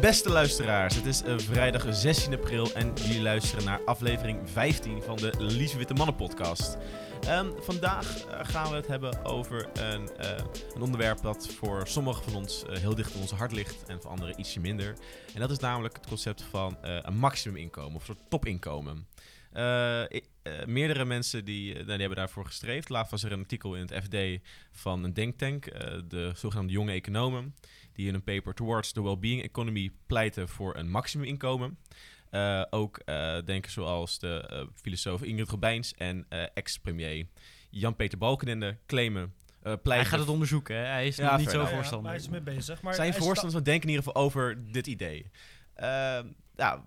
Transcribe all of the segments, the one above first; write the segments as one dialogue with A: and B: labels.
A: Beste luisteraars, het is uh, vrijdag 16 april en jullie luisteren naar aflevering 15 van de Lies Witte Mannen podcast. Um, vandaag uh, gaan we het hebben over een, uh, een, onderwerp dat voor sommigen van ons heel dicht in onze hart ligt en voor anderen ietsje minder. En dat is namelijk het concept van een maximuminkomen of een soort topinkomen. meerdere mensen die, nou, die hebben daarvoor gestreefd. Laatst was er een artikel in het FD van een denktank, de zogenaamde jonge economen die in een paper Towards the Wellbeing Economy pleiten voor een maximuminkomen. Uh, ook uh, denken zoals de uh, filosoof Ingrid Robijns en ex-premier Jan-Peter Balkenende claimen
B: hij gaat het onderzoeken, hè? hij is ja, niet zo voorstander.
C: Ja, hij is mee bezig. Maar
A: Zijn voorstanders van denken in ieder geval over dit idee. ja,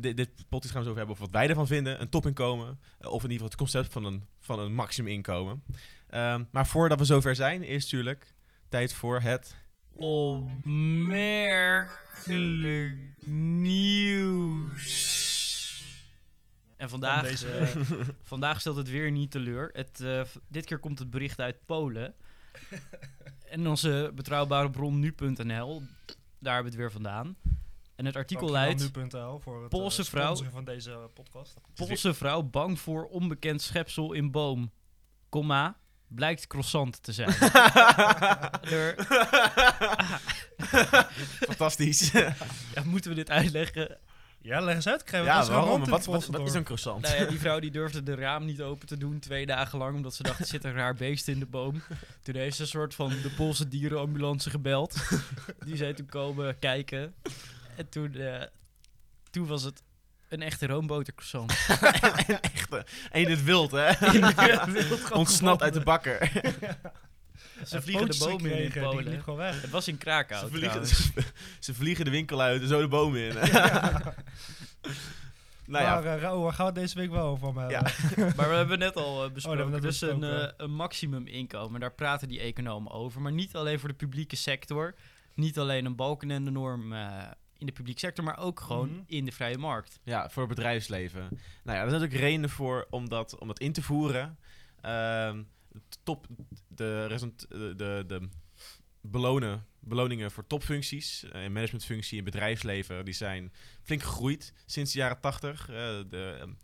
A: dit, dit podcast gaan we zo over hebben over wat wij ervan vinden. Een topinkomen, of in ieder geval het concept van een, van een maximuminkomen. maar voordat we zover zijn, is natuurlijk tijd voor het
B: opmerkelijk nieuws. En vandaag, deze... uh, vandaag stelt het weer niet teleur. Het, uh, dit keer komt het bericht uit Polen. en onze betrouwbare bron nu.nl, daar hebben we het weer vandaan. En het artikel luidt...
C: Nu.nl voor het Poolse uh, vrouw, van deze podcast.
B: Poolse vrouw bang voor onbekend schepsel in boom. Komma, blijkt croissant te zijn.
A: Fantastisch.
B: ja, moeten we dit uitleggen?
C: Ja, leg eens uit.
A: Krijgen we ja, waarom? Wat, wat, wat, is een croissant?
B: Nou ja, die vrouw die durfde de raam niet open te doen twee dagen lang, omdat ze dacht, er zit een raar beest in de boom. Toen heeft ze een soort van de Poolse dierenambulance gebeld. Die zei toen komen kijken. En toen, uh, toen was het een echte roombotercroissant.
A: een echte. En in het wild, hè? Ontsnapt uit de bakker.
B: Ze vliegen de bomen in in Polen. gewoon weg. Het was in Krakau
A: ze vliegen, ze, vliegen de winkel uit en zo de bomen in.
C: Nou ja. Maar uh, waar gaan we deze week wel over hebben? Ja.
B: maar we hebben net al uh, besproken. Oh, dus een, uh, een maximum inkomen. Daar praten die economen over. Maar niet alleen voor de publieke sector. Niet alleen een balken en de norm in de publieke sector, maar ook gewoon mhm. in de vrije markt.
A: Ja, voor het bedrijfsleven. Nou ja, er zijn ook redenen voor om dat, om dat in te voeren. Uh, top, de, de, de, de belonen, beloningen voor topfuncties uh, en managementfunctie in bedrijfsleven, die zijn flink gegroeid sinds de jaren 80. Uh, de,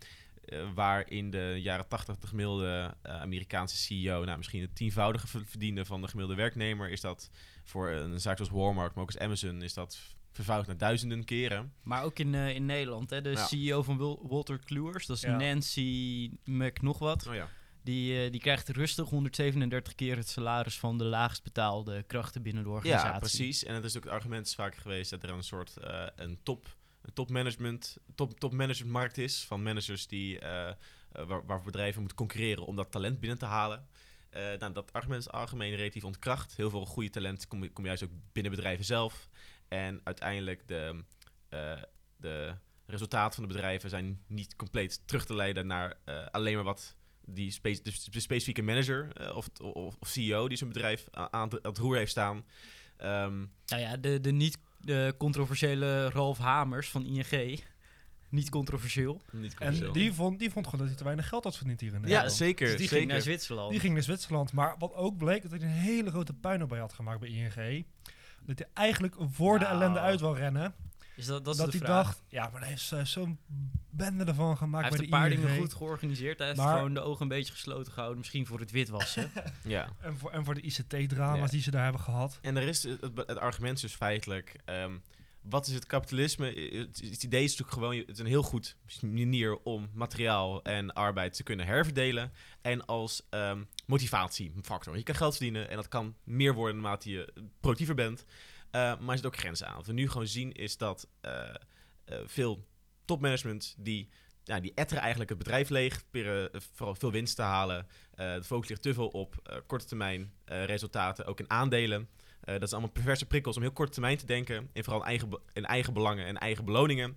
A: uh, waar in de jaren 80 de gemiddelde Amerikaanse CEO, nou misschien het tienvoudige verdiende van de gemiddelde werknemer, is dat voor een zaak zoals Walmart, maar ook als Amazon, is dat vervouwd naar duizenden keren.
B: Maar ook in, uh, in Nederland, hè? de CEO van Walter Kluwers, dat is Nancy Mc nog wat. Oh, ja. Die, uh, die krijgt rustig 137 keer het salaris van de laagst betaalde krachten binnen de organisatie.
A: Ja, precies. En het is ook het argument vaak geweest dat er een soort uh, een top, een topmanagement, top, top managementmarkt is van managers die, waar, waar bedrijven moeten concurreren om dat talent binnen te halen. nou, dat argument is algemeen relatief ontkracht. Heel veel goede talent komt kom juist ook binnen bedrijven zelf. En uiteindelijk de, uh, de resultaten van de bedrijven zijn niet compleet terug te leiden naar uh, alleen maar wat die spe de, specifieke manager uh, of, of, of, CEO die zijn bedrijf aan, aan het roer heeft staan.
B: Um, nou ja, de, de niet de controversiële Ralf Hamers van ING. Niet controversieel.
C: Niet controversieel. En die vond, die vond gewoon dat hij te weinig geld had verdiend hier in
A: Nederland. Ja, zeker. Dus
B: die
A: zeker.
B: ging naar Zwitserland.
C: Die ging naar Zwitserland. Maar wat ook bleek, dat hij een hele grote puinhoop bij had gemaakt bij ING dat hij eigenlijk voor de nou. ellende uit wil rennen.
B: Is dat, dat,
C: dat
B: hij
C: dacht, ja, maar hij heeft uh, zo'n bende ervan gemaakt.
B: Hij heeft een paar dingen goed georganiseerd. Hij heeft gewoon de ogen een beetje gesloten gehouden. Misschien voor het witwassen.
A: ja.
C: En voor, en voor de ICT-drama's die ze daar hebben gehad.
A: En er is het, het, argument dus feitelijk... Um, wat is het kapitalisme? Het, idee is natuurlijk gewoon... Het is een heel goed manier om materiaal en arbeid te kunnen herverdelen. En als um, motivatiefactor. Je kan geld verdienen en dat kan meer worden naarmate je productiever bent. Uh, maar er zit ook grenzen aan. Wat we nu gewoon zien is dat uh, uh, veel topmanagement die, ja, die etteren eigenlijk het bedrijf leeg, proberen vooral veel winst te halen. de focus ligt te veel op korte termijn resultaten, ook in aandelen. Dat zijn allemaal perverse prikkels om heel korte termijn te denken. En vooral in eigen, in eigen belangen en eigen beloningen.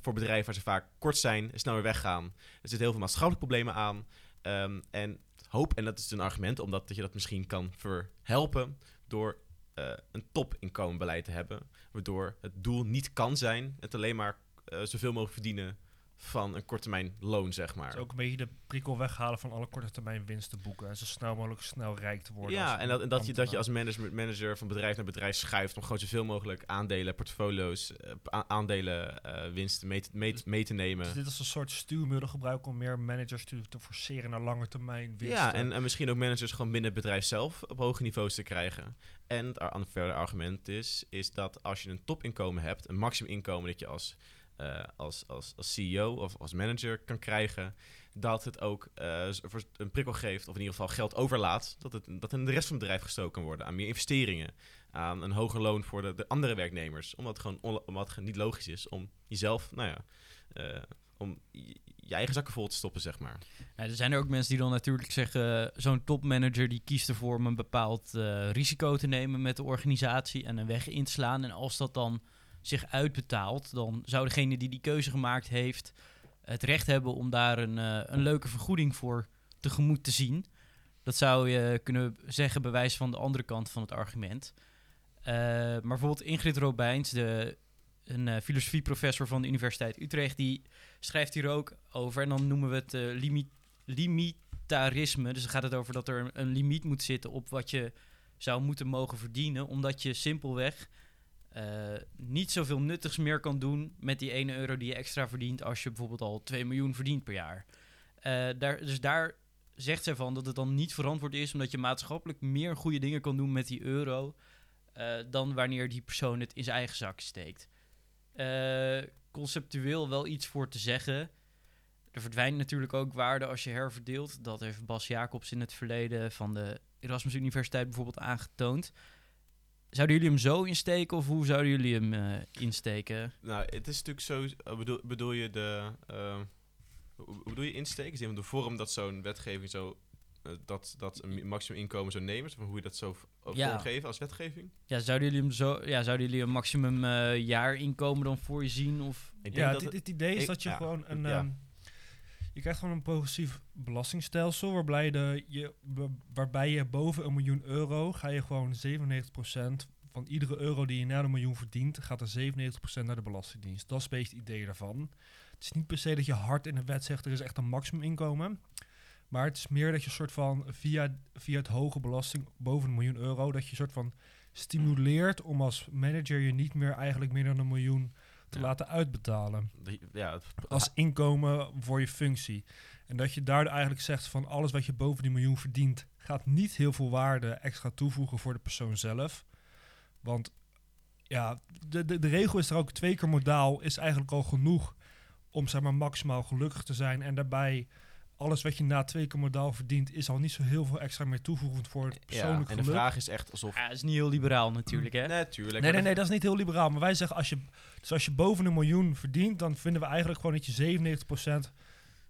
A: Voor bedrijven waar ze vaak kort zijn, snel weer weggaan. Er zitten heel veel maatschappelijke problemen aan. Um, en hoop, en dat is een argument, omdat dat je dat misschien kan verhelpen door uh, een topinkomenbeleid te hebben. Waardoor het doel niet kan zijn het alleen maar uh, zoveel mogelijk verdienen van een korttermijn loon, zeg maar.
C: Dus ook een beetje de prikkel weghalen van alle korte termijn winsten boeken. En zo snel mogelijk snel rijk te worden.
A: Ja, en dat, en dat, je, dat je als manager, manager van bedrijf naar bedrijf schuift om gewoon zoveel mogelijk aandelen, portfolio's, uh, aandelen, uh, winsten mee te, mee, mee te nemen.
C: Dus dit is een soort stuurmiddel gebruiken om meer managers te, te forceren naar lange termijn winsten.
A: Ja, en, en misschien ook managers gewoon binnen het bedrijf zelf op hoge niveaus te krijgen. En het verder argument is, is dat als je een topinkomen hebt, een maximum inkomen dat je als uh, als, als, als CEO of als manager kan krijgen, dat het ook uh, een prikkel geeft, of in ieder geval geld overlaat, dat het dat in de rest van het bedrijf gestoken kan worden aan meer investeringen, aan een hoger loon voor de, de andere werknemers, omdat gewoon omdat het niet logisch is om jezelf, nou ja, uh, om je eigen zakken vol te stoppen, zeg maar.
B: Ja, er zijn er ook mensen die dan natuurlijk zeggen, zo'n topmanager die kiest ervoor om een bepaald risico te nemen met de organisatie en een weg in te slaan. En als dat dan zich uitbetaalt, dan zou degene die die keuze gemaakt heeft het recht hebben om daar een, uh, een leuke vergoeding voor tegemoet te zien. Dat zou je kunnen zeggen bij wijze van de andere kant van het argument. Uh, maar bijvoorbeeld Ingrid Robijns, de, een uh, filosofieprofessor van de Universiteit Utrecht, die schrijft hier ook over. En dan noemen we het limi limitarisme. Dus dan gaat het over dat er een limiet moet zitten op wat je zou moeten mogen verdienen, omdat je simpelweg uh, niet zoveel nuttigs meer kan doen met die ene euro die je extra verdient als je bijvoorbeeld al 2 miljoen verdient per jaar. Uh, daar, dus daar zegt zij van dat het dan niet verantwoord is omdat je maatschappelijk meer goede dingen kan doen met die euro uh, dan wanneer die persoon het in zijn eigen zak steekt. conceptueel wel iets voor te zeggen. Er verdwijnt natuurlijk ook waarde als je herverdeelt. Dat heeft Bas Jacobs in het verleden van de Erasmus Universiteit bijvoorbeeld aangetoond. Zouden jullie hem zo insteken of hoe zouden jullie hem uh, insteken?
A: Nou, het is natuurlijk zo. Eh, bedoel, bedoel je de. Uh, hoe bedoel je insteken? Is de vorm dat zo'n wetgeving zo. Uh, dat, dat een maximum inkomen zo nemen? Of hoe je dat zo ja. vormgeven als wetgeving?
B: Ja, zouden jullie hem zo. Ja, zouden jullie een maximum jaarinkomen dan voor je zien? Of?
C: Ik denk ja, dat het, het, idee is ik, dat je ja, gewoon een. Ja. Um, je krijgt gewoon een progressief belastingstelsel waarbij, de, je, waarbij je boven een miljoen euro ga je gewoon 97% van iedere euro die je na een miljoen verdient, gaat er 97% naar de Belastingdienst. Dat is het idee daarvan. Het is niet per se dat je hard in de wet zegt er is echt een maximum inkomen. Maar het is meer dat je soort van via, via het hoge belasting boven een miljoen euro, dat je soort van stimuleert om als manager je niet meer eigenlijk meer dan een miljoen te laten uitbetalen.
A: ja,
C: als inkomen voor je functie. En dat je daar eigenlijk zegt van alles wat je boven die miljoen verdient, gaat niet heel veel waarde extra toevoegen voor de persoon zelf. Want ja, de, de, de regel is er ook twee keer modaal, is eigenlijk al genoeg om zeg maar maximaal gelukkig te zijn. En daarbij alles wat je na twee keer modaal verdient, is al niet zo heel veel extra meer toevoegend voor het persoonlijk
A: ja, en de vraag is echt alsof...
B: Ja, dat is niet heel liberaal natuurlijk, hè?
A: Natuurlijk.
C: Nee, nee, nee, dat is niet heel liberaal. Maar wij zeggen, als je, dus als je boven een miljoen verdient, dan vinden we eigenlijk gewoon dat je 97%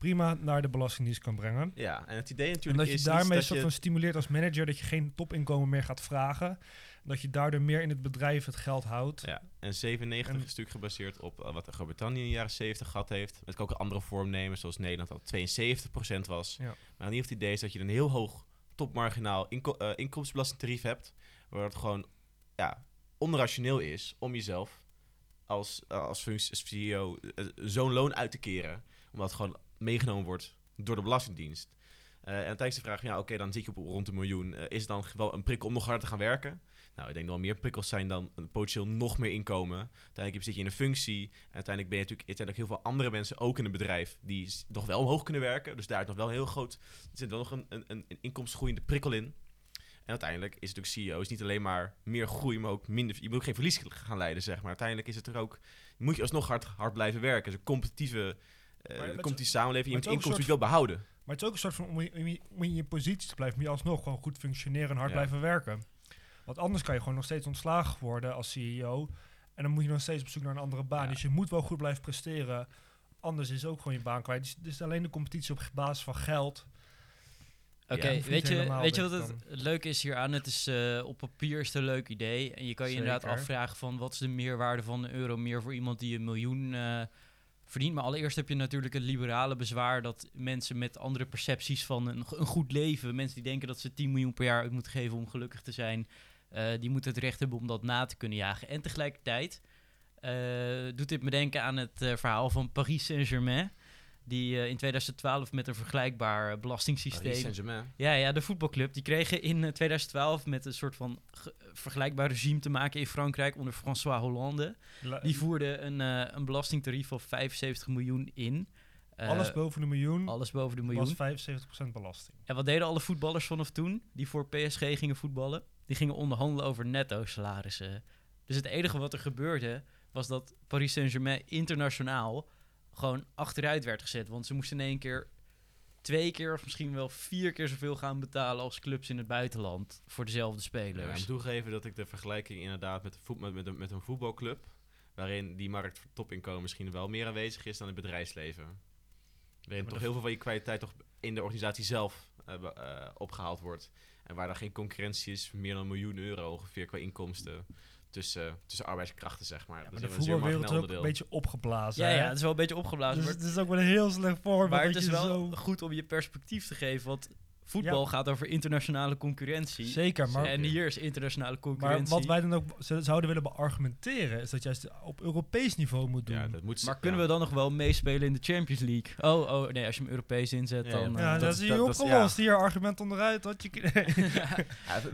C: prima naar de Belastingdienst kan brengen.
A: Ja, en het idee natuurlijk
C: En dat je daarmee van stimuleert als manager dat je geen topinkomen meer gaat vragen. Dat je daardoor meer in het bedrijf het geld houdt.
A: Ja, en 97 is natuurlijk gebaseerd op uh, wat Groot-Brittannië in de jaren 70 gehad heeft. Het kan ook een andere vorm nemen, zoals Nederland dat 72% was. Ja. Maar in ieder geval het idee is dat je een heel hoog topmarginaal inko uh, inkomstenbelastingtarief hebt. Waar het gewoon ja, onrationeel is om jezelf als, uh, als functie, als CEO zo'n loon uit te keren. Omdat het gewoon meegenomen wordt door de Belastingdienst. Uh, en tijdens de vraag, ja, oké, dan zit je op rond een miljoen. Uh, is het dan wel een prikkel om nog harder te gaan werken? Nou, ik denk dat er meer prikkels zijn dan een potentieel nog meer inkomen. Uiteindelijk zit je in een functie. En uiteindelijk ben je natuurlijk, ook heel veel andere mensen, ook in het bedrijf, die nog wel omhoog kunnen werken. Dus daar is nog wel heel groot, er zit wel nog een, een, een inkomstengroeiende prikkel in. En uiteindelijk is het natuurlijk CEO is niet alleen maar meer groei, maar ook minder. Je moet ook geen verlies gaan leiden, zeg maar. Uiteindelijk is het er ook. Moet je alsnog hard, hard blijven werken. Dus een competitieve. Uh, komt die samenleving, je moet inkomsten wil behouden.
C: Maar het is ook een soort van om in, in je positie te blijven, moet je alsnog gewoon goed functioneren en hard ja. blijven werken. Want anders kan je gewoon nog steeds ontslagen worden als CEO. En dan moet je nog steeds op zoek naar een andere baan. Ja. Dus je moet wel goed blijven presteren. Anders is ook gewoon je baan kwijt. Dus, dus alleen de competitie op basis van geld.
B: Oké, okay, ja, weet, je, weet je wat het, het leuke is hier aan? Het is uh, op papier is het een leuk idee. En je kan je Zeker. inderdaad afvragen van wat is de meerwaarde van een euro meer voor iemand die een miljoen uh, verdient. Maar allereerst heb je natuurlijk het liberale bezwaar dat mensen met andere percepties van een, een, goed leven, mensen die denken dat ze 10 miljoen per jaar uit moeten geven om gelukkig te zijn, die moeten het recht hebben om dat na te kunnen jagen. En tegelijkertijd doet dit me denken aan het verhaal van Paris Saint-Germain die uh, in 2012 met een vergelijkbaar belastingssysteem. Ja, ja, de voetbalclub. Die kregen in 2012 met een soort van vergelijkbaar regime te maken in Frankrijk onder François Hollande. die voerde een, uh, een belastingtarief van 75 miljoen in.
C: Uh, alles boven de miljoen.
B: Alles boven de miljoen.
C: Was 75% belasting.
B: En wat deden alle voetballers vanaf toen die voor PSG gingen voetballen? Die gingen onderhandelen over netto salarissen. Dus het enige wat er gebeurde was dat Paris Saint-Germain internationaal gewoon achteruit werd gezet. Want ze moesten in één keer twee keer of misschien wel vier keer zoveel gaan betalen als clubs in het buitenland voor dezelfde spelers. Ja,
A: ik moet toegeven dat ik de vergelijking inderdaad met, voet, met, met, een, met een voetbalclub, waarin die markt voor topinkomen misschien wel meer aanwezig is dan in het bedrijfsleven. Waarin toch heel veel van je kwaliteit toch in de organisatie zelf uh, uh, opgehaald wordt. En waar dan geen concurrentie is, meer dan een miljoen euro ongeveer qua inkomsten tussen, tussen arbeidskrachten, zeg maar.
C: Ja, maar de voetbalwereld is ook een beetje opgeblazen.
B: Ja, ja, het is wel een beetje opgeblazen.
C: Dus het is ook wel een heel slecht voorbeeld.
B: Maar het is wel goed om je perspectief te geven, want voetbal gaat over internationale concurrentie.
C: Zeker, maar...
B: En hier is internationale concurrentie.
C: Maar wat wij dan ook zouden willen beargumenteren... is dat juist op Europees niveau moet doen. Ja,
B: dat moet, maar kunnen we dan nog wel meespelen in de Champions League? Oh, oh nee, als je hem Europees inzet, dan...
C: Ja, dat, is hier opgelost. Hier, argument onderuit. Dat je,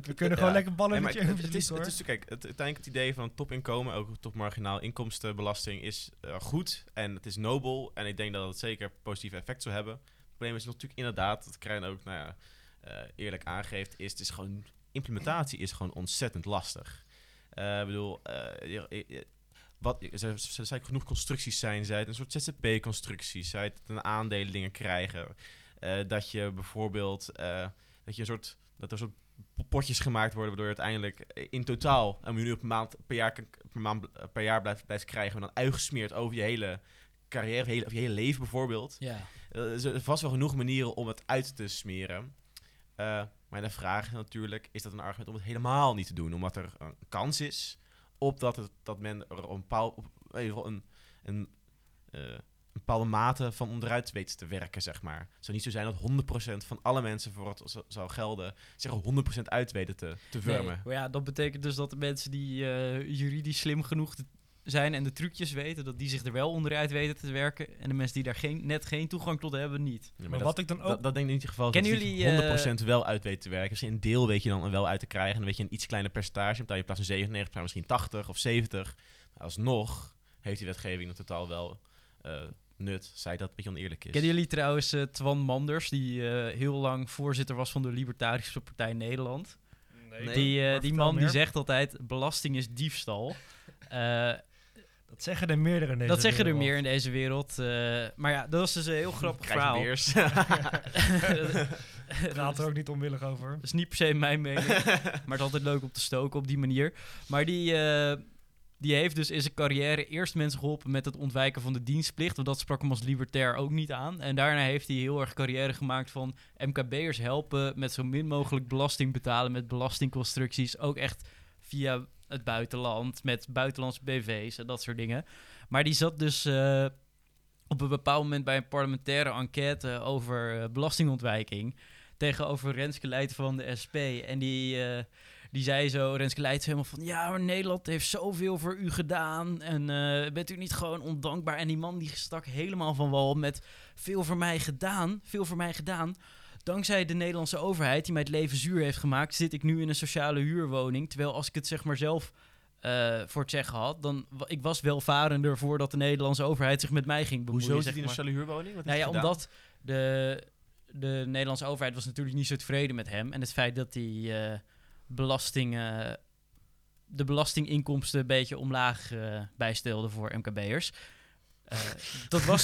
C: we kunnen gewoon lekker ballen in de Champions League,
A: het is, het is, kijk, het, uiteindelijk het idee van topinkomen... ook topmarginaal inkomstenbelasting is uh, goed. En het is nobel. En ik denk dat het zeker positief effect zou hebben probleem is natuurlijk inderdaad, dat Krijn ook nou ja, uh, eerlijk aangeeft, is het is gewoon, implementatie is gewoon ontzettend lastig. Uh, ik bedoel, uh, wat, er zijn genoeg constructies zijn, zij het een soort ZZP-constructie, zij het een aandelen dingen krijgen. dat je bijvoorbeeld, dat je een soort, dat er soort potjes gemaakt worden, waardoor je uiteindelijk in totaal een miljoen per maand per jaar, per, maand, per jaar blijft, blijft krijgen, en dan uitgesmeerd over je hele carrière, of je hele, je hele leven bijvoorbeeld. Ja. er is vast wel genoeg manieren om het uit te smeren. Uh, maar de vraag is natuurlijk, is dat een argument om het helemaal niet te doen? Omdat er een kans is op dat, het, dat men er een, bepaal, een, een, uh, een bepaalde mate van onderuit weet te werken, zeg maar. Het zou niet zo zijn dat 100% van alle mensen voor het zou gelden, zich 100% uit weten te, te vormen.
B: Nee, ja, dat betekent dus dat de mensen die uh, juridisch slim genoeg zijn en de trucjes weten, dat die zich er wel onderuit weten te werken. En de mensen die daar geen, net geen toegang tot hebben, niet.
C: maar, maar wat ik dan ook...
A: Dat, dat denk ik in ieder geval Kennen dat jullie, 100% uh, wel uit weten te werken. Dus een deel weet je dan wel uit te krijgen. En dan weet je een iets kleiner percentage. Je in plaats van 97, maar misschien 80 of 70. Maar alsnog heeft die wetgeving in totaal wel... Uh, nut, zij dat een beetje oneerlijk is.
B: Kennen jullie trouwens uh, Twan Manders, die uh, heel lang voorzitter was van de Libertarische Partij Nederland? Nee, die, uh, die man die zegt altijd, belasting is diefstal.
C: Dat zeggen er meerdere in deze
B: Dat zeggen er meer in deze wereld. Uh, maar ja, dat was dus een heel grappig verhaal.
C: Gaat er ook niet onwillig over.
B: Dat is niet per se mijn mening. maar het is altijd leuk om te stoken op die manier. Maar die, uh, die heeft dus in zijn carrière eerst mensen geholpen met het ontwijken van de dienstplicht. Want dat sprak hem als libertair ook niet aan. En daarna heeft hij heel erg carrière gemaakt van MKB'ers helpen met zo min mogelijk belasting betalen. Met belastingconstructies. Ook echt via het buitenland, met buitenlandse BV's en dat soort dingen. Maar die zat dus uh, op een bepaald moment bij een parlementaire enquête over uh, belastingontwijking tegenover Renske Leijten van de SP. En die, uh, die zei zo, Renske Leijten helemaal van... Ja, maar Nederland heeft zoveel voor u gedaan en bent u niet gewoon ondankbaar? En die man die stak helemaal van wal met veel voor mij gedaan, veel voor mij gedaan dankzij de Nederlandse overheid, die mij het leven zuur heeft gemaakt, zit ik nu in een sociale huurwoning. Terwijl als ik het zeg maar zelf uh, voor het zeggen had, dan ik was welvarender voordat de Nederlandse overheid zich met mij ging bemoeien.
A: Hoezo zit hij in een sociale huurwoning?
B: Wat nou ja, omdat de, de Nederlandse overheid was natuurlijk niet zo tevreden met hem. En het feit dat hij uh, belastingen, de belastinginkomsten een beetje omlaag uh, bijstelde voor MKB'ers. Uh, dat was.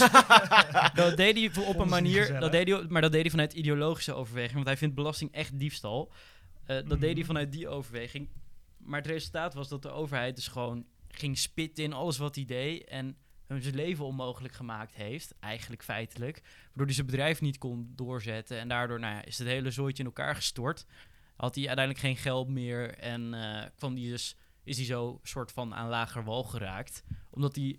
B: dat deed hij op een manier. Dat deed hij, maar dat deed hij vanuit ideologische overweging. Want hij vindt belasting echt diefstal. Uh, dat deed hij mhm. vanuit die overweging. Maar het resultaat was dat de overheid dus gewoon ging spitten in alles wat hij deed. En hem zijn leven onmogelijk gemaakt heeft. Eigenlijk feitelijk. Waardoor hij zijn bedrijf niet kon doorzetten. En daardoor nou ja, is het hele zooitje in elkaar gestort. Had hij uiteindelijk geen geld meer. En uh, kwam die dus, is hij zo soort van aan lager wal geraakt. Omdat hij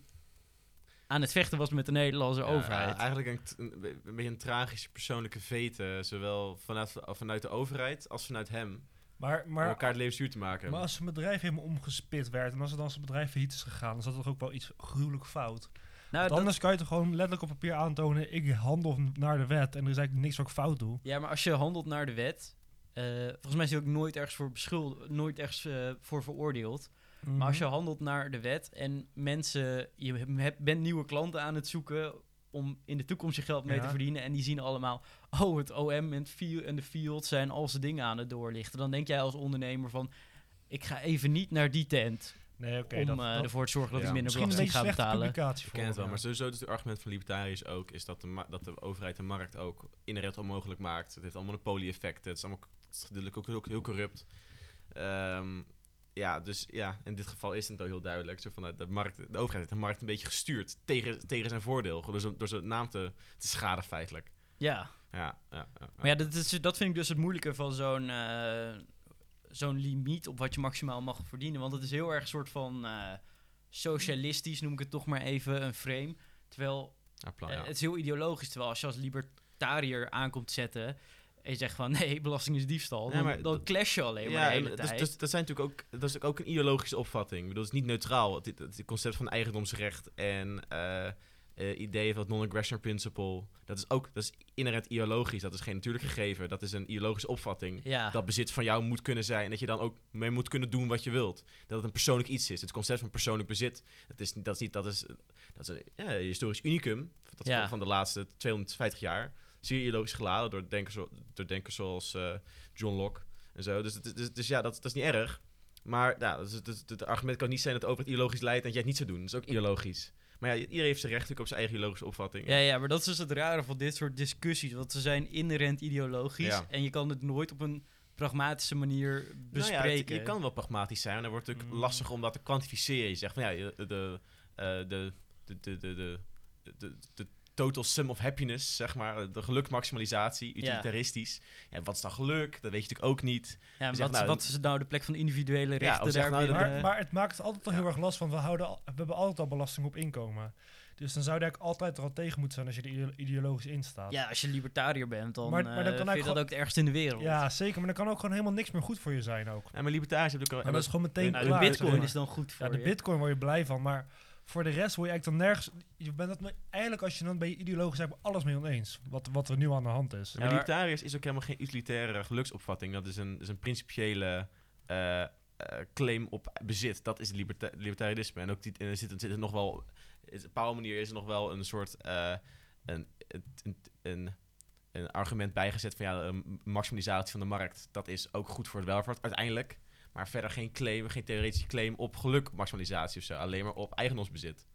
B: aan het vechten was met de Nederlandse overheid.
A: Eigenlijk een, een, beetje een tragische persoonlijke vete, zowel vanuit, vanuit de overheid als vanuit hem.
C: Maar, maar,
A: om elkaar het leven zuur te maken.
C: Maar als een bedrijf helemaal omgespit werd en als het dan zijn bedrijf failliet is gegaan, dan zat er ook wel iets gruwelijk fout. Nou, Want anders kan je toch gewoon letterlijk op papier aantonen, ik handel naar de wet en er is eigenlijk niks wat ik fout doe.
B: Ja, maar als je handelt naar de wet, uh, volgens mij is je ook nooit ergens voor beschuldigd, nooit ergens uh, voor veroordeeld. Maar als je handelt naar de wet en mensen, je hebt, bent nieuwe klanten aan het zoeken om in de toekomst je geld mee te verdienen. En die zien allemaal, oh, het OM en, en de field zijn al zijn dingen aan het doorlichten. Dan denk jij als ondernemer van, ik ga even niet naar die tent. Nee, oké. om uh, ervoor te zorgen dat ik minder belasting ga betalen.
A: Ik ken het wel, maar sowieso is het argument van libertariërs ook... is dat de, dat de overheid de markt ook inherent onmogelijk maakt. Het heeft allemaal monopolie-effecten. Het is allemaal het ook, ook heel corrupt. Um, ja, dus ja, in dit geval is het wel heel duidelijk. Zo vanuit de, markt, de overheid heeft de markt een beetje gestuurd tegen, tegen zijn voordeel. Door zijn, door zijn naam te, te schaden feitelijk.
B: Ja.
A: Ja, ja,
B: ja, Maar ja, dat, is, dat vind ik dus het moeilijke van zo'n uh, zo'n limiet op wat je maximaal mag verdienen. Want het is heel erg een soort van uh, socialistisch, noem ik het toch maar even, een frame. Terwijl uh, het is heel ideologisch. Terwijl als je als libertariër aankomt zetten en je zegt van nee, belasting is diefstal, dan, dan clash je alleen maar de hele dus, tijd.
A: Dus, dat, zijn natuurlijk ook, dat is ook een ideologische opvatting. Ik bedoel, het is niet neutraal. Het, het, concept van eigendomsrecht en uh, uh, ideeën van het non-aggression principle, dat is ook dat is inherent ideologisch. Dat is geen natuurlijk gegeven. Dat is een ideologische opvatting. Ja. Dat bezit van jou moet kunnen zijn en dat je dan ook mee moet kunnen doen wat je wilt. Dat het een persoonlijk iets is. Het concept van persoonlijk bezit, dat is, dat is niet, dat is, dat is een ja, historisch unicum dat van de laatste 250 jaar zeer ideologisch geladen door denkers, door denkers zoals uh, John Locke en zo. Dus, dus, dus, ja, dat, dat is niet erg. Maar ja, dus, het argument kan niet zijn dat over het ideologisch leidt en jij het niet zou doen. Dat is ook ideologisch. Maar ja, iedereen heeft zijn recht op zijn eigen ideologische opvatting.
B: Ja, ja, maar dat is dus het rare van dit soort discussies. Want ze zijn inherent ideologisch. En je kan het nooit op een pragmatische manier bespreken. Nou ja,
A: je kan wel pragmatisch zijn. En dan wordt het natuurlijk mm. lastig om dat te kwantificeren. Je zegt van ja, de, de, de, de, de, de, de, de total sum of happiness, zeg maar. De gelukmaximalisatie, utilitaristisch. Ja. ja. wat is dan geluk? Dat weet je natuurlijk ook niet.
B: Ja, wat, nou, wat is nou de plek van individuele rechten ja, daar
C: nou, maar, maar, het maakt het altijd al heel erg last van, we, houden we hebben altijd al belasting op inkomen. Dus dan zou je eigenlijk altijd er al tegen moeten zijn als je er ideologisch in staat.
B: Ja, als je libertariër bent, dan, maar, maar dan kan uh, vind je dat ook het ergste in de wereld.
C: Ja, zeker. Maar dan kan ook gewoon helemaal niks meer goed voor je zijn ook.
A: Ja, maar libertariërs hebben ook...
C: En dat is gewoon meteen
B: nou, De bitcoin is dan goed voor
C: ja, de bitcoin word je blij van, maar voor de rest word je eigenlijk dan nergens... Je bent het eigenlijk als je dan bij je ideologisch hebt alles mee oneens. Wat, wat er nu aan de hand is.
A: libertariërs is ook helemaal geen utilitaire geluksopvatting. Dat is een, is een principiële uh, claim op bezit. Dat is liberta libertarisme. En ook die, er zit, er zit er nog wel... Op een bepaalde manier is er nog wel een soort... Uh, een, een, een, een argument bijgezet van ja, maximalisatie van de markt. Dat is ook goed voor het welvaart uiteindelijk. Maar verder geen claim, geen theoretische claim op gelukmaximalisatie of zo. Alleen maar op eigendomsbezit.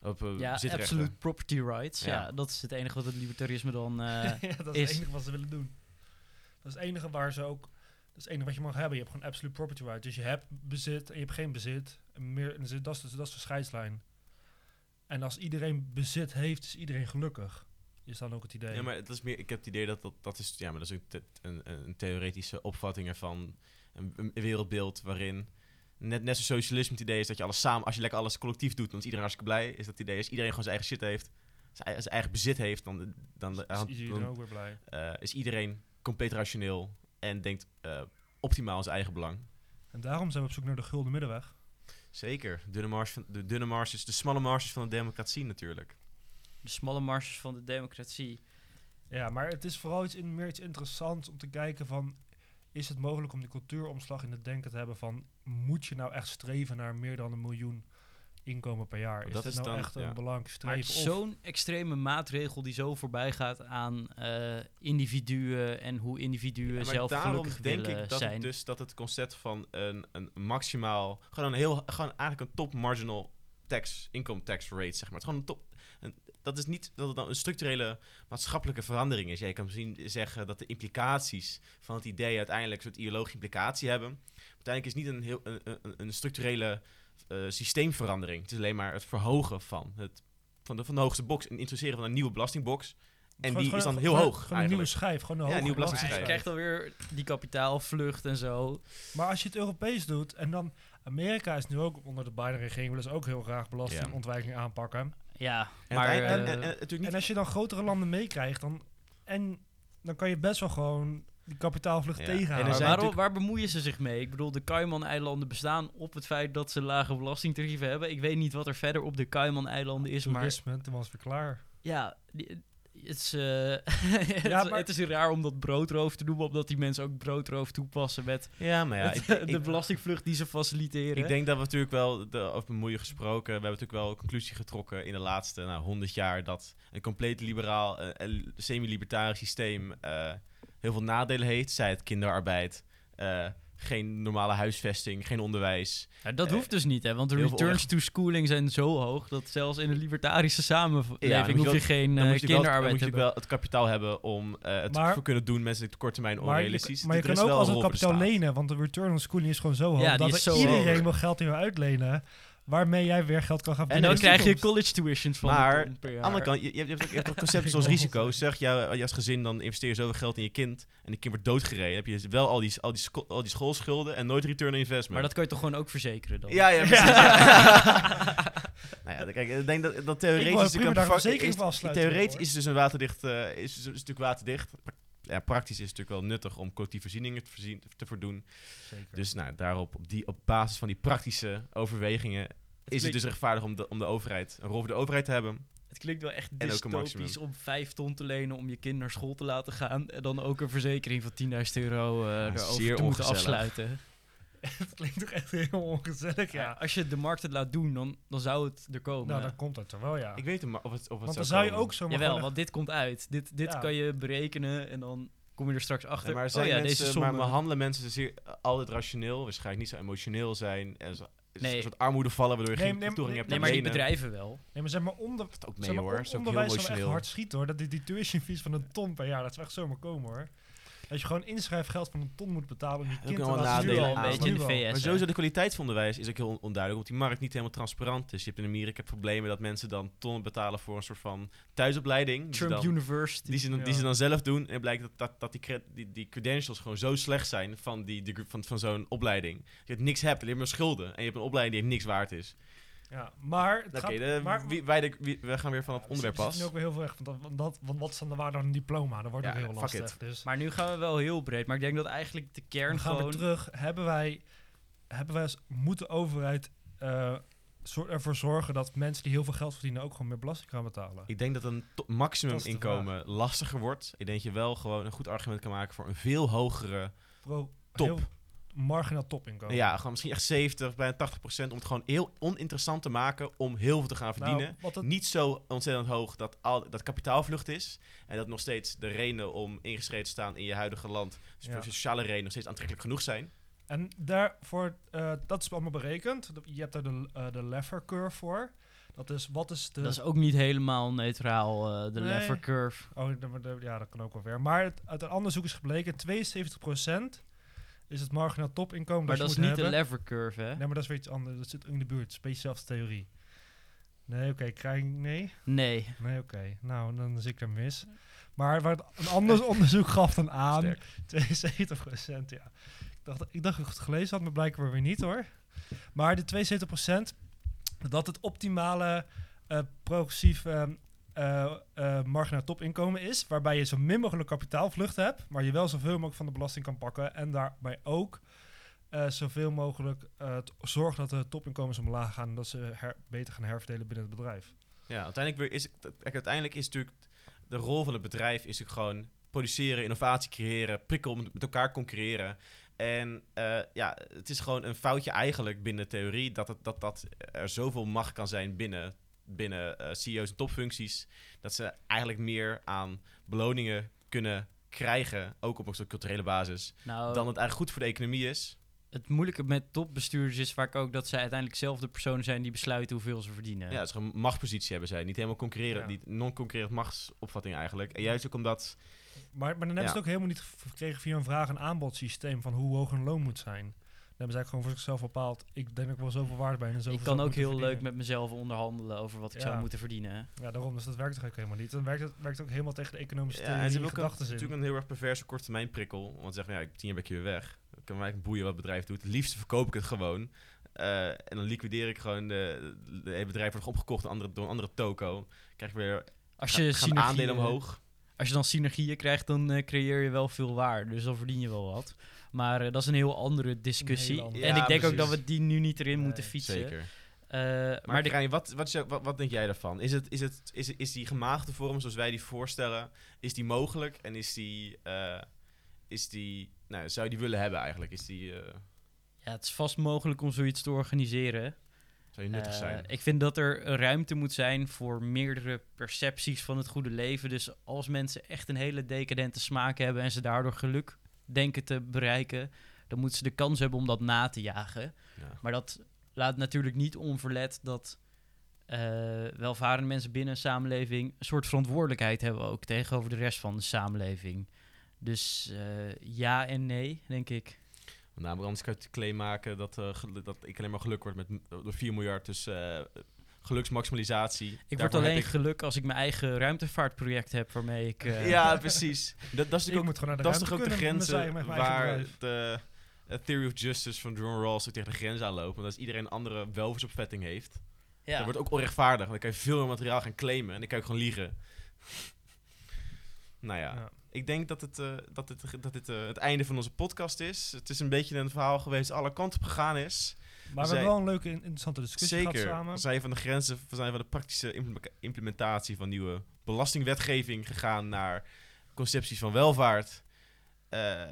B: Op uh, ja, absolute property rights. Ja. dat is het enige wat het libertarisme dan uh,
C: ja, dat is. het enige wat ze willen doen. Dat is het enige waar ze ook... Dat is het enige wat je mag hebben. Je hebt gewoon absolute property rights. Dus je hebt bezit en je hebt geen bezit. En meer, en dat, is, dat is de scheidslijn. En als iedereen bezit heeft, is iedereen gelukkig. Is dan ook het idee.
A: Ja, maar het is meer, ik heb het idee dat dat, dat is... Ja, maar dat is een, een, een theoretische opvatting ervan een, wereldbeeld waarin net, net zo'n socialisme het idee is dat je alles samen, als je lekker alles collectief doet, dan is iedereen hartstikke blij. Is dat het idee, als iedereen gewoon zijn eigen shit heeft, zijn, eigen bezit heeft, dan, dan,
C: is iedereen ook weer blij.
A: Uh, is iedereen compleet rationeel en denkt uh, optimaal zijn eigen belang.
C: En daarom zijn we op zoek naar de gulden middenweg.
A: Zeker, dunne mars van, de dunne marsjes, de smalle marsjes van de democratie natuurlijk.
B: De smalle marsjes van de democratie.
C: Ja, maar het is vooral iets, in, meer iets interessants om te kijken van is het mogelijk om die cultuuromslag in het denken te hebben van moet je nou echt streven naar meer dan een miljoen inkomen per jaar? Is dat, is nou dan, echt een belangrijk streven?
B: Zo'n extreme maatregel die zo voorbij gaat aan uh, individuen en hoe individuen ja, zelf gelukkig denk ik
A: dat
B: zijn.
A: dus dat het concept van een, een maximaal, gewoon een heel, gewoon eigenlijk een top marginal tax, income tax rate, zeg maar. Het gewoon een top, dat is niet dat het dan een structurele maatschappelijke verandering is. Jij kan misschien zeggen dat de implicaties van het idee uiteindelijk een soort ideologische implicatie hebben. Uiteindelijk is het niet een, heel, een, een, structurele uh, systeemverandering. Het is alleen maar het verhogen van, het, van, de, van de hoogste box en introduceren van een nieuwe belastingbox. En die is dan heel hoog.
C: Gewoon een nieuwe schijf. Gewoon een ja, nieuwe belastingschijf.
B: Je krijgt alweer die kapitaalvlucht en zo.
C: Maar als je het Europees doet en dan Amerika is nu ook onder de Biden-regering willen ze ook heel graag belastingontwijking aanpakken.
B: Ja,
C: maar... En, en, en, en, als je dan grotere landen meekrijgt, dan, en, dan kan je best wel gewoon die kapitaalvlucht tegenhouden.
B: En waarom, waar bemoeien ze zich mee? Ik bedoel, de Cayman-eilanden bestaan op het feit dat ze lage belastingtarieven hebben. Ik weet niet wat er verder op de Cayman-eilanden is,
C: Toerisme, maar... toen was weer klaar.
B: Ja, het is, uh, ja, het, maar... het, is raar om dat broodroof te noemen, omdat die mensen ook broodroof toepassen met
A: ja, maar ja,
B: ik, de belastingvlucht die ze faciliteren.
A: Ik denk dat we natuurlijk wel, de, over bemoeien gesproken, we hebben natuurlijk wel een conclusie getrokken in de laatste nou, 100 jaar dat een compleet liberaal, uh, semi-libertarisch systeem uh, heel veel nadelen heeft. Zij het kinderarbeid, geen normale huisvesting, geen onderwijs.
B: Ja, dat hoeft dus niet, hè? Want de returns to schooling zijn zo hoog dat zelfs in een libertarische samenleving ja, hoef je geen uh, kinderarbeid
A: te hebben. wel het kapitaal hebben om uh, het maar, voor kunnen doen. Mensen op korte termijn onrealistisch.
C: Maar je, maar je kan ook als een kapitaal lenen, want de return on schooling is gewoon zo hoog. Ja, dat iedereen wil geld in uitlenen waarmee jij weer geld kan gaan
B: verdienen. En dan krijg je college tuitions van
A: Maar aan de andere kant, je, je, hebt, je hebt ook concepten zoals risico. Zeg je als gezin dan investeer je zoveel geld in je kind en die kind wordt doodgereden. heb je wel al die, al die, al die schoolschulden en nooit return on investment.
B: Maar dat kan je toch gewoon ook verzekeren dan?
A: Ja, ja, nou ja, kijk, ik denk dat, dat theoretisch...
C: Ik kan
A: Theoretisch is dus een waterdicht... Uh, is, is, is natuurlijk waterdicht ja, praktisch is het natuurlijk wel nuttig om collectieve voorzieningen te, voorzien, te voldoen. Zeker. Dus nou, daarop, op, die, op basis van die praktische overwegingen, is het dus rechtvaardig om de, om de overheid, een rol voor de overheid te hebben.
B: Het klinkt wel echt dystopisch om vijf ton te lenen om je kind naar school te laten gaan. En dan ook een verzekering van 10.000 euro uh, ja, erover te moeten afsluiten.
C: het klinkt toch echt heel ongezellig, ja.
B: Als je de markt het laat doen, dan, dan zou het er komen.
C: Nou, dan komt het er wel, ja.
A: Ik weet maar of het, of het
C: Want dan zou je ook zo
B: Jawel, want dit komt uit. Dit, dit kan je berekenen en dan kom je er straks achter.
A: maar, zijn oh, ja, mensen, deze maar, mensen zeer, altijd rationeel, waarschijnlijk niet zo emotioneel zijn. En zo, nee. een soort armoede vallen, waardoor je nee, geen nee, toegang hebt
B: Nee, maar die bedrijven wel.
C: Nee, maar zeg maar onder,
A: dat ook mee, zeg maar, hoor.
C: onderwijs zal echt hard schieten hoor. Dat die, die tuition fees van een ton per jaar, dat zou echt zomaar komen hoor. Dat je gewoon inschrijfgeld van een ton moet betalen om je kind te laten
B: een beetje in de VS.
A: Maar sowieso de kwaliteit van onderwijs is ook heel onduidelijk. Omdat die markt niet helemaal transparant is. Je hebt in Amerika problemen dat mensen dan tonnen betalen voor een soort van thuisopleiding.
B: Trump University.
A: Die ze, dan, die ze dan zelf doen. En blijkt dat, dat, dat die, die, die credentials gewoon zo slecht zijn van, die, van, van zo'n opleiding. Je hebt niks hebt, alleen maar schulden. En je hebt een opleiding die niks waard is.
C: Ja, maar... Het
A: gaat, maar wie, wij, de, we gaan weer van het onderwerp pas.
C: ook weer heel veel weg, want, dat, want wat is dan de waarde van een diploma? Dat wordt ook heel lastig. Dus.
B: Maar nu gaan we wel heel breed. Maar ik denk dat eigenlijk de kern Dan
C: gaan
B: we
C: terug. Hebben wij, hebben wij als, moet de overheid uh, ervoor zorgen dat mensen die heel veel geld verdienen ook gewoon meer belasting gaan betalen?
A: Ik denk dat een maximum inkomen lastiger wordt. Ik denk je wel gewoon een goed argument kan maken voor een veel hogere Bro, top
C: marginaal topinkomen.
A: Ja, gewoon misschien echt 70, bijna 80 procent. Om het gewoon heel oninteressant te maken om heel veel te gaan nou, verdienen. Niet zo ontzettend hoog dat, al, dat kapitaalvlucht is. En dat nog steeds de redenen om ingeschreven te staan in je huidige land. Dus voor sociale redenen nog steeds aantrekkelijk genoeg zijn.
C: En daarvoor, uh, dat is allemaal berekend. Je hebt er de, uh, de Leffer curve voor. Dat is, wat is de...
B: Dat is ook niet helemaal neutraal, uh, de nee. Leffer curve.
C: Oh, ja, dat kan ook wel weer. Maar uit een onderzoek is gebleken, 72% is het marginaal topinkomen
B: Maar dat, is niet de lever curve, hè?
C: Nee, maar dat is weer iets anders. Dat zit in de buurt. Speciaal theorie. Nee, oké. Krijg Nee?
B: Nee.
C: Nee, oké. Nou, dan zit ik er mis. Maar wat een ander onderzoek gaf dan aan. 72 procent, ja. Ik dacht, ik dacht dat ik het gelezen had, maar blijkbaar weer niet, hoor. Maar de 72 procent, dat het optimale uh, progressief uh, uh, uh, marginaal topinkomen is, waarbij je zo min mogelijk kapitaalvlucht hebt, maar je wel zoveel mogelijk van de belasting kan pakken en daarbij ook uh, zoveel mogelijk zorgt dat de topinkomens omlaag gaan en dat ze beter gaan herverdelen binnen het bedrijf.
A: Ja, uiteindelijk, is, uiteindelijk is natuurlijk de rol van het bedrijf is gewoon produceren, innovatie creëren, prikkel met elkaar concurreren. En ja, het is gewoon een foutje eigenlijk binnen theorie dat, het, dat, dat er zoveel macht kan zijn binnen binnen uh, CEO's en topfuncties. Dat ze eigenlijk meer aan beloningen kunnen krijgen, ook op een soort culturele basis, nou, dan het eigenlijk goed voor de economie is.
B: Het moeilijke met topbestuurders is vaak ook dat zij uiteindelijk zelf de personen zijn die besluiten hoeveel ze verdienen.
A: Ja, het is gewoon machtspositie hebben zij. Niet helemaal concurreren, ja. niet non-concurrerend machtsopvatting eigenlijk. En juist ook omdat...
C: Maar, maar dan hebben ze het ook helemaal niet gekregen via een vraag- en aanbodsysteem van hoe hoog een loon moet zijn hebben zij gewoon voor zichzelf bepaald. Ik denk dat ik wel zoveel waarde bij en zoveel
B: Ik kan ook heel leuk met mezelf onderhandelen over wat ik zou moeten verdienen.
C: Ja, daarom. Dus dat werkt toch ook helemaal niet. Dan werkt het werkt ook helemaal tegen de economische ja, en ze hebben ook
A: natuurlijk een heel erg perverse korte termijn prikkel. Want zeggen, ja, ik tien jaar ben ik weer weg. Ik kan mij boeien wat het bedrijf doet. Het liefst verkoop ik het gewoon. Uh, en dan liquideer ik gewoon de, de, het bedrijf wordt opgekocht door, andere, door een andere toko. Krijg ik weer
B: Als je
A: aandelen omhoog.
B: als je dan synergieën krijgt, dan creëer je wel veel waarde. Dus dan verdien je wel wat. Maar dat is een heel andere discussie. en ik denk ook dat we die nu niet erin moeten fietsen. Zeker.
A: maar, maar de... wat, wat, wat, wat, denk jij daarvan? Is, het, is, het, is, is die gemaagde vorm zoals wij die voorstellen, is die mogelijk? En is die, is die nou, zou je die willen hebben eigenlijk? Is die...
B: Ja, het is vast mogelijk om zoiets te organiseren.
A: Zou je nuttig uh, zijn?
B: Ik vind dat er ruimte moet zijn voor meerdere percepties van het goede leven. Dus als mensen echt een hele decadente smaak hebben en ze daardoor geluk denken te bereiken, dan moeten ze de kans hebben om dat na te jagen. Ja. Maar dat laat natuurlijk niet onverlet dat uh, welvarende mensen binnen een samenleving een soort verantwoordelijkheid hebben ook tegenover de rest van de samenleving. Dus uh, ja en nee, denk ik.
A: Namelijk anders kan je het claim maken dat, uh, dat ik alleen maar geluk word met door 4 miljard. Dus geluksmaximalisatie.
B: Ik word alleen ik... geluk als ik mijn eigen ruimtevaartproject heb waarmee ik...
A: Uh... ja, precies. Dat, dat is natuurlijk ook, dat is toch ook de grenzen waar de Theory of Justice van John Rawls ook tegen de grens aanlopen. Want als iedereen een andere welvaartsopvatting heeft, ja. dat wordt ook onrechtvaardig. Want dan kan je veel meer materiaal gaan claimen en dan kan je gewoon liegen. nou ja. ja ik denk dat het, uh, dat het, dat dit uh, het einde van onze podcast is. Het is een beetje een verhaal geweest alle kanten op gegaan is.
C: Maar we, hebben wel een leuke, interessante discussie
A: zeker,
C: gehad samen.
A: We zijn van de grenzen, we zijn van de praktische implementatie van nieuwe belastingwetgeving gegaan naar concepties van welvaart. Uh,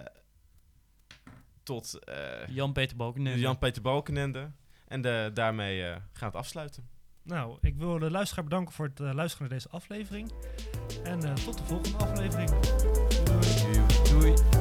A: tot
B: Jan-Peter Balkenende.
A: Jan-Peter Balkenende. En de, daarmee gaan we het afsluiten.
C: Nou, ik wil de luisteraar bedanken voor het uh, luisteren naar deze aflevering. En uh, tot de volgende aflevering. Doei.
B: Doei.